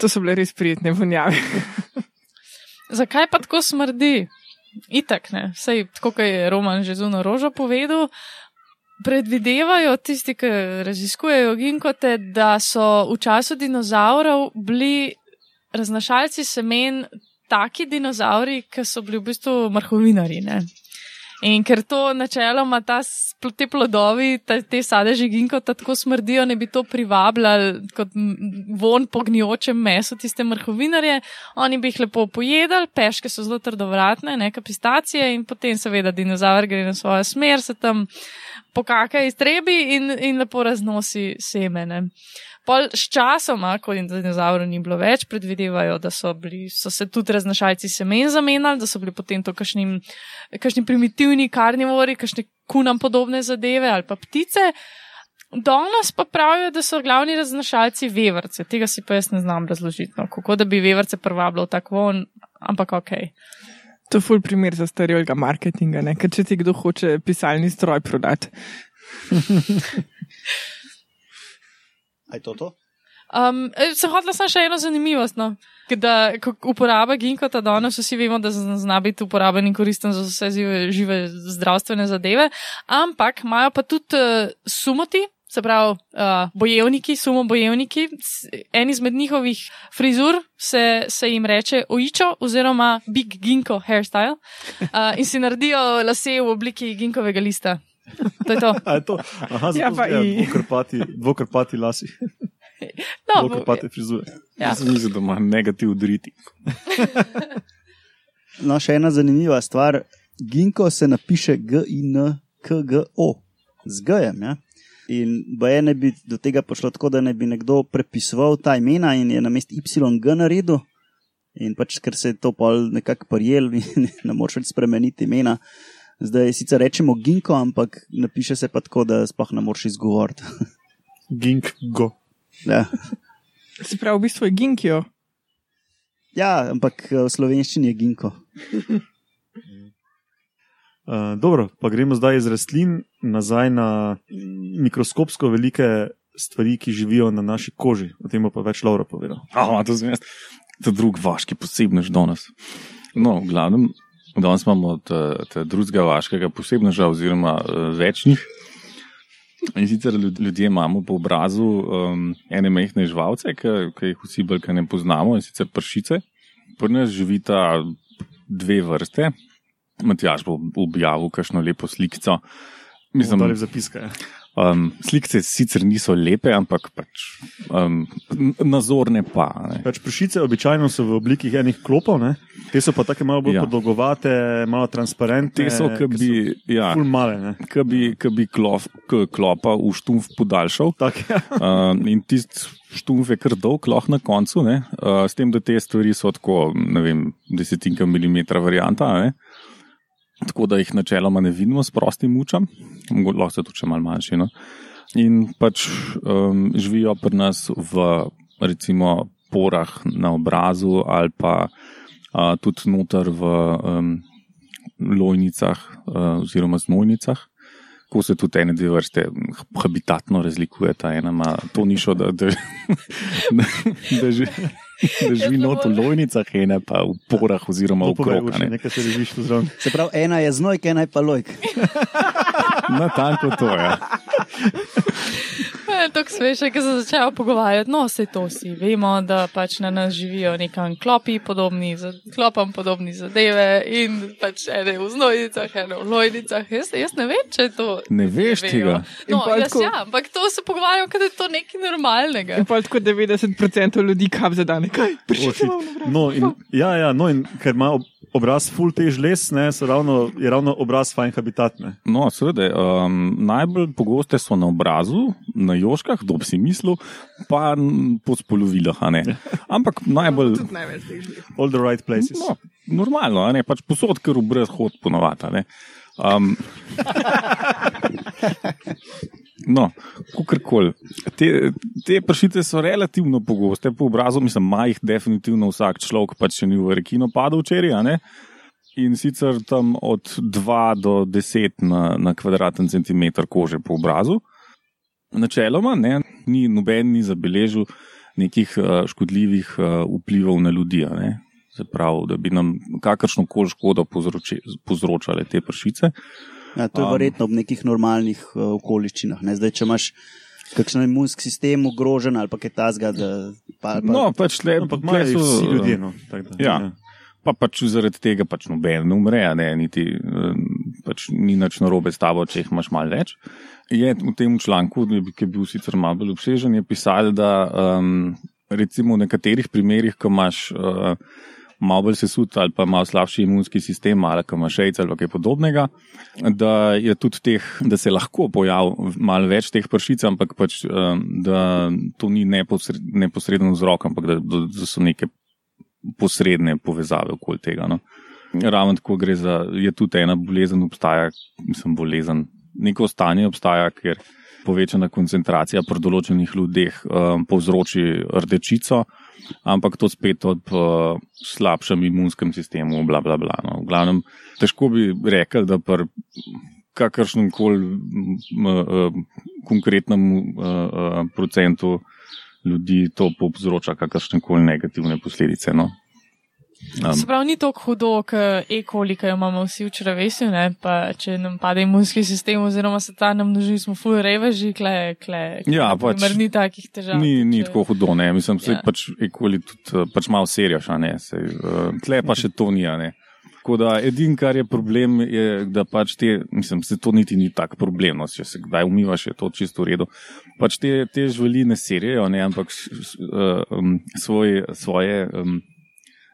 To so bile res prijetne vonjave. [LAUGHS] Zakaj pa tako smrdi? Itak ne. Sej, tako kot je Roman že zuno rožo povedal, predvidevajo tisti, ki raziskujejo ginkote, da so v času dinozaurov bili raznašalci semen taki dinozauri, ki so bili v bistvu mrhovinari. Ne? In ker to načeloma ta, te plodovi, ta, te sadeži ginkota tako smrdijo, ne bi to privabljali kot von po gnijočem mesu tiste mrhovinarje, oni bi jih lepo pojedali, peške so zelo trdovratne, neka pistacije in potem seveda dinozaver gre na svojo smer, se tam pokaka iztrebi in, in lepo raznosi semene. Pol s časoma, ko dinozavrov ni bilo več, predvidevajo, da so, bili, so se tudi raznašalci semen zamenjali, da so bili potem to kakšni, kakšni primitivni karnivori, kakšne kunam podobne zadeve ali pa ptice. Danes pa pravijo, da so glavni raznašalci vevrce. Tega si pa jaz ne znam razložiti. No. Kako da bi vevrce privabljal tako on, ampak ok. To je ful primer za starega marketinga, ne? ker če ti kdo hoče pisalni stroj prodati. [LAUGHS] Aj to to? Um, se hodila sem še eno zanimivost. No. Da, uporaba ginkota danes, vsi vemo, da zna biti uporaben in koristen za vse žive, žive zdravstvene zadeve, ampak imajo pa tudi uh, sumoti, se pravi uh, bojevniki, sumo bojevniki. En izmed njihovih frizur se, se jim reče oičo oziroma big ginko hairstyle uh, in si naredijo lase v obliki ginkovega lista. [LAUGHS] To je to. A je to? Aha, Ja, zato pa izgleda i. dvokrpati, dvokrpati lasi, [LAUGHS] No, dvokrpate frizure. ja. Jaz sem mislil, da ima negativ driti. [LAUGHS] No, še ena zanimiva stvar. Ginko se napiše G-I-N-K-G-O, z G-jem. Ja? In boje ne bi do tega prišlo tako, da ne bi nekdo prepisoval ta imena in je na mestu YG naredil. In pač, ker se je to pol nekako prijel, ne moreš več spremeniti imena. Zdaj sicer rečemo Ginko, ampak napiše se pa tako, da sploh ne moreš izgovoriti. [LAUGHS] Gink go. ja. Se pravi, v bistvu je ginkijo. ja, ampak eh, v slovenščini je Ginko. Uh, dobro, pa gremo zdaj iz rastlin nazaj na mikroskopsko velike stvari, ki živijo na naši koži. O tem bo pa več Laura povedal. Oh, to sem jaz. To je drug vaški posebnež danes. No, v glavnem, danes imamo te drugega vaškega posebneža oziroma uh, večnih. In sicer ljud- ljudje imamo po obrazu um, ene mehne živalce, ki jih vsi bolj ne poznamo, in sicer pršice. Pri nas živita dve vrste. Matjaž bo objavil kakšno lepo slikico. Mislim, da je zapiska. Ja. Um, slike sicer niso lepe, ampak pač, um, nazorne pa. Ne. Pač pršice običajno so v obliki enih klopov, ne? te so pa tako malo bolj Ja. podolgovate, malo transparentne. Te so, ki bi, ja, male, ne. ki bi, ki bi klof, klopa v štumf podaljšal. Tak, ja. [LAUGHS] Um, in tisti štumf je kar dolg, lahko na koncu, ne? uh, s tem, da te stvari so tako, ne vem, desetinka milimetra varianta. Ne? Tako da jih načeloma ne vidimo s prostim mučem, lahko so tudi še malo manjši. No? In pač um, živijo pri nas v recimo porah na obrazu ali pa uh, tudi noter v um, lojnicah uh, oziroma znojnicah. Ko se tudi ene dve vrste habitatno razlikujeta. Ena ima to nišo, da, da, [LAUGHS] da, da, da [LAUGHS] živi not v lojnicah, ena pa v porah oziroma v krogah. Povej, nekaj se režiš tu zraven. Se pravi, ena je znojk, ena je pa lojk. [LAUGHS] Na tanko to je. [LAUGHS] Je tako sveže, ki se začnejo pogovarjati. No, vse to vsi vemo, da pač na nas živijo nekam klopi, podobni, za- klopam podobni zadeve in pač ene v znojnicah, ene v lojnicah. Jaz, jaz ne vem, če je to. Ne veš vejo. tega. No, jaz tako- ja, ampak to se pogovarjamo, da je to nekaj normalnega. In pa tako 90% ljudi kap za dan. Kaj? Prišli. No, in, ja, ja, no, in ker ima obraz full tež les, ne, ravno, je ravno obraz fajn habitat. Ne. No, seveda, um, najbolj pogoste so na obrazu, na joškah, kdo bi si mislil, pa po spolovilah. a ne. Ampak [LAUGHS] najbolj. Največ teh žli. All the right places. No, normalno, a ne pač posod, ker v brez hod ponovata. Um, [LAUGHS] no, kakorkoli. Te, te pršice so relativno pogoste po obrazu, mislim, ima jih definitivno vsak človek, pač če ni v rekino padel včeraj. In sicer tam od 2 do 10 na, na kvadraten centimeter kože po obrazu. Načeloma ne, ni noben ni zabeležil nekih uh, škodljivih uh, vplivov na ljudi. Se pravi, da bi nam kakršno koli škodo povzroči, povzročale te pršice. Ja, to je Um. verjetno ob nekih normalnih uh, okoliščinah. Ne? Zdaj, če imaš kakšen imunski sistem ogrožen ali pa kaj tasga, da pa, pa, No, pač le, Ampak tle imajo so, vsi ljudje. No, tako da, Ja. Pa pač zaradi tega pač noben ne umre, a ne, niti eh, pač ni nič narobe s tabo, če jih imaš malo več. Je v tem članku, ki je bil sicer malo bolj obsežen, je pisal, da um, recimo v nekaterih primerjih, ko imaš uh, malo bolj sesut ali pa malo slabši imunski sistem, ali ko imaš šejc ali kaj podobnega, da je tudi teh, da se lahko pojavi malo več teh pršic, ampak pač, um, da to ni neposred, neposreden vzrok, ampak da, da so neke posredne povezave okoli tega. No. Ravno tako gre za, je tudi ena bolezen, obstaja, mislim, bolezen, neko stanje obstaja, ker povečana koncentracija pri določenih ljudeh um, povzroči rdečico, ampak to spet ob uh, slabšem imunskem sistemu, bla, bla, bla. No. V glavnem, težko bi rekel, da pri kakršnem koli uh, konkretnem uh, uh, procentu ljudi to povzroča kakršne koli negativne posledice. No. Um, Se pravi, ni tako hudo, kot e-koli, ki jo imamo vsi v črevesju, ne? pa če nam pade imunski sistem, oziroma se ta nam množi, smo full reveži, kle, kle. Ja, pač Mer ni takih težav. Ni, ni če- tako hudo, ne. mislim, da Ja. ja. pač ekoli tudi eh, pač malo serijaš, a ne. Sej, uh, tle pa še to ni, ne. Tako da edin, kar je problem, je, da pač te, mislim, se to niti ni tak problem, no, če se kdaj umivaš, je to čisto v redu. Pač te, te živali ne serijajo, ne, ampak uh, um, svoj, svoje, um,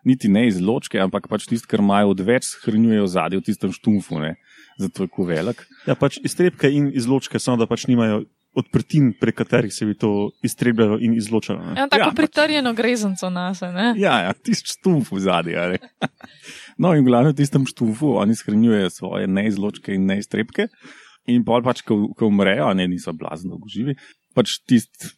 niti ne izločke, ampak pač tisto, kar imajo odveč, shranjujejo zadje v tistem štumfu, ne, zato je tako velik. Ja, pač iztrebke in izločke, samo da pač nimajo odprtin, prek katerih se bi to iztrebljalo in izločalo. ne. Ja, tako Ja, ja, pač- pritrjeno grezenco nas, ne? Ja, ja tisti štumf v zadnji. a ne. [LAUGHS] No, in glavno v tistem štumfu oni shranjujejo svoje neizločke in neiztrebke. In pol pač, ko, ko umrejo, a ne niso blazno živi, pač tisti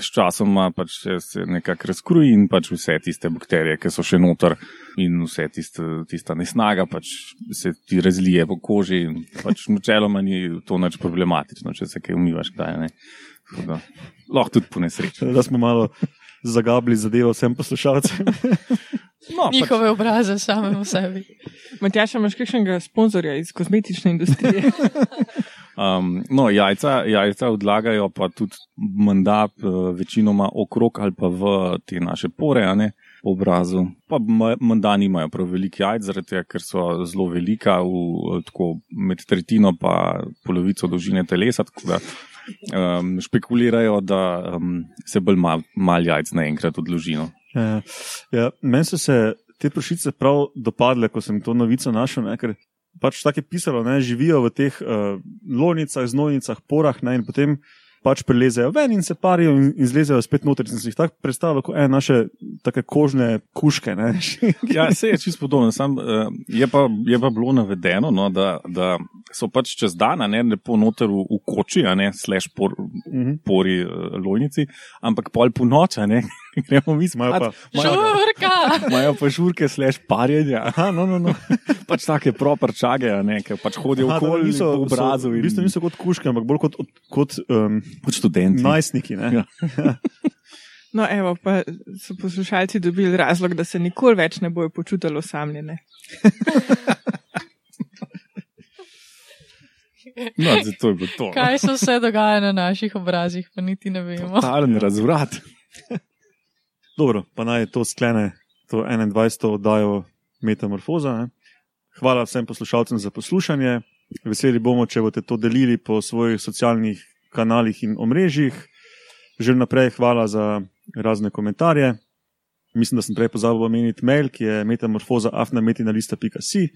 s časoma pač se, nekako razkroji in pač vse tiste bakterije, ki so še noter in vse tiste, tista nesnaga pač se ti razlije po koži in pač načeloma ni to nič problematično, če se kaj umivaš, kdaj ne. Da, Lahko tudi po nesreči. Da smo malo zagabili zadevo vsem poslušalcem. [LAUGHS] No, pač, Njihove obraze same v sebi. Matjaš, a imaš kakšnega sponzorja iz kozmetične industrije? [LAUGHS] Um, no, jajca, jajca odlagajo pa tudi menda eh, večinoma okrog ali pa v te naše pore, ne po obrazu. Pa menda nimajo prav veliko jajc, zaradi tega, ker so zelo velika, v, eh, tako med tretjino pa polovico dolžine telesa. Tako da um, špekulirajo, da um, se bolj mal, mal jajc naenkrat odloži. No. Ja, ja, Meni so se te pršice prav dopadle, ko sem to novico našel, ne, ker pač tako je pisalo, ne, živijo v teh uh, lojnicah, znojnicah, porah ne, in potem pač prelezejo ven in se parijo in, in zlezejo spet noter. In si jih tako predstavljal kot ene naše take kožne kuške. Ja, se je čisto podobno. Sam, uh, je, pa, je pa bilo navedeno, no, da, da so pač čez dan, a ne lepo noter v, v koči, a ne slash por, Mhm. pori uh, lojnici, ampak pol po noč, a ne [LAUGHS] gremo mi Imajo pa- Žurka! imajo pa žurke slash parjenja. Aha, no, no, no. [LAUGHS] pač take proprčage, a ne, ki pač hodijo da okoli niso, po obrazu. so, v bistvu niso kot kuške, ampak bolj kot, kot um, kot študenti. najstniki. Ne. Ja. [LAUGHS] No, evo, pa so poslušalci dobili razlog, da se nikoli več ne bojo počutili osamljene. No, zato je bilo to. no. Kaj se vse dogaja na naših obrazih, pa niti ne vemo. Totalen razvrat. Dobro, pa naj to sklene to 21. oddajo Metamorfoza. Ne. Hvala vsem poslušalcem za poslušanje. Veseli bomo, če boste to delili po svojih socialnih kanalih in omrežjih. Že vnaprej hvala za razne komentarje. Mislim, da sem prej pozabil omeniti mail, ki je metamorfoza.afnametinalista.si.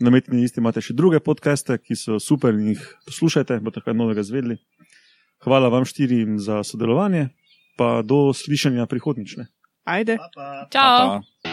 Na metini listi imate še druge podcaste, ki so super in jih poslušajte, boste kaj novega zvedeli. Hvala vam štirim za sodelovanje, pa do slišanja prihodnične. Ajde. Pa, pa. Čau! Pa, pa.